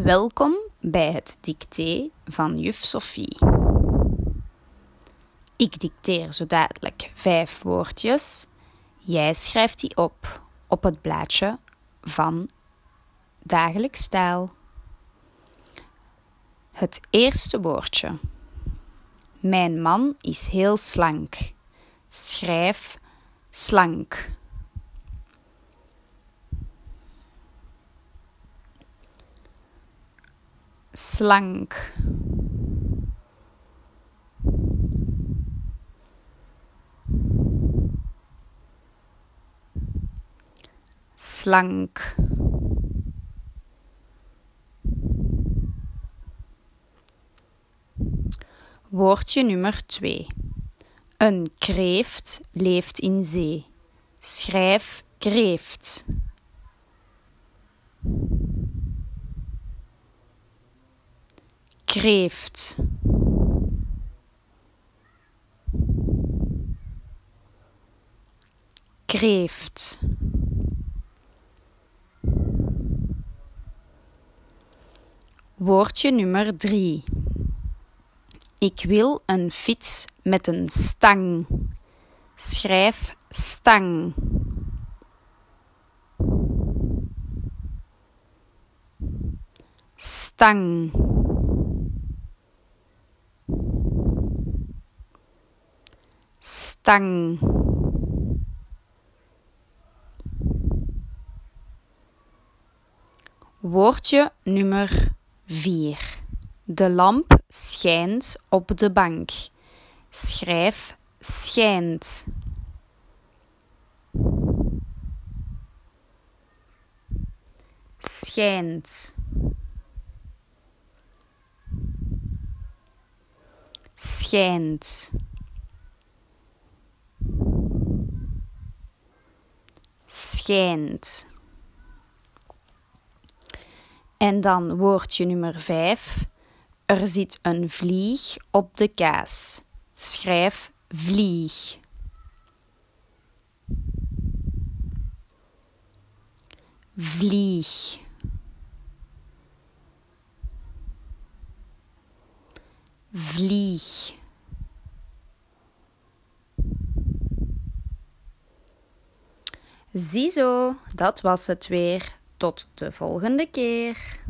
Welkom bij het dicté van juf Sophie. Ik dicteer zo dadelijk vijf woordjes. Jij schrijft die op op het blaadje van dagelijks taal. Het eerste woordje. Mijn man is heel slank. Schrijf slank. Slank slank Woordje nummer 2. Een kreeft leeft in zee. Schrijf kreeft. Kreeft kreeft Woordje nummer 3. Ik wil een fiets met een stang. Schrijf stang. Stang. Stang Woordje nummer 4. De lamp schijnt op de bank. Schrijf schijnt. Schijnt. Schijnt. En dan woordje nummer 5. Er zit een vlieg op de kaas. Schrijf vlieg. Vlieg. Vlieg. Ziezo, dat was het weer. Tot de volgende keer.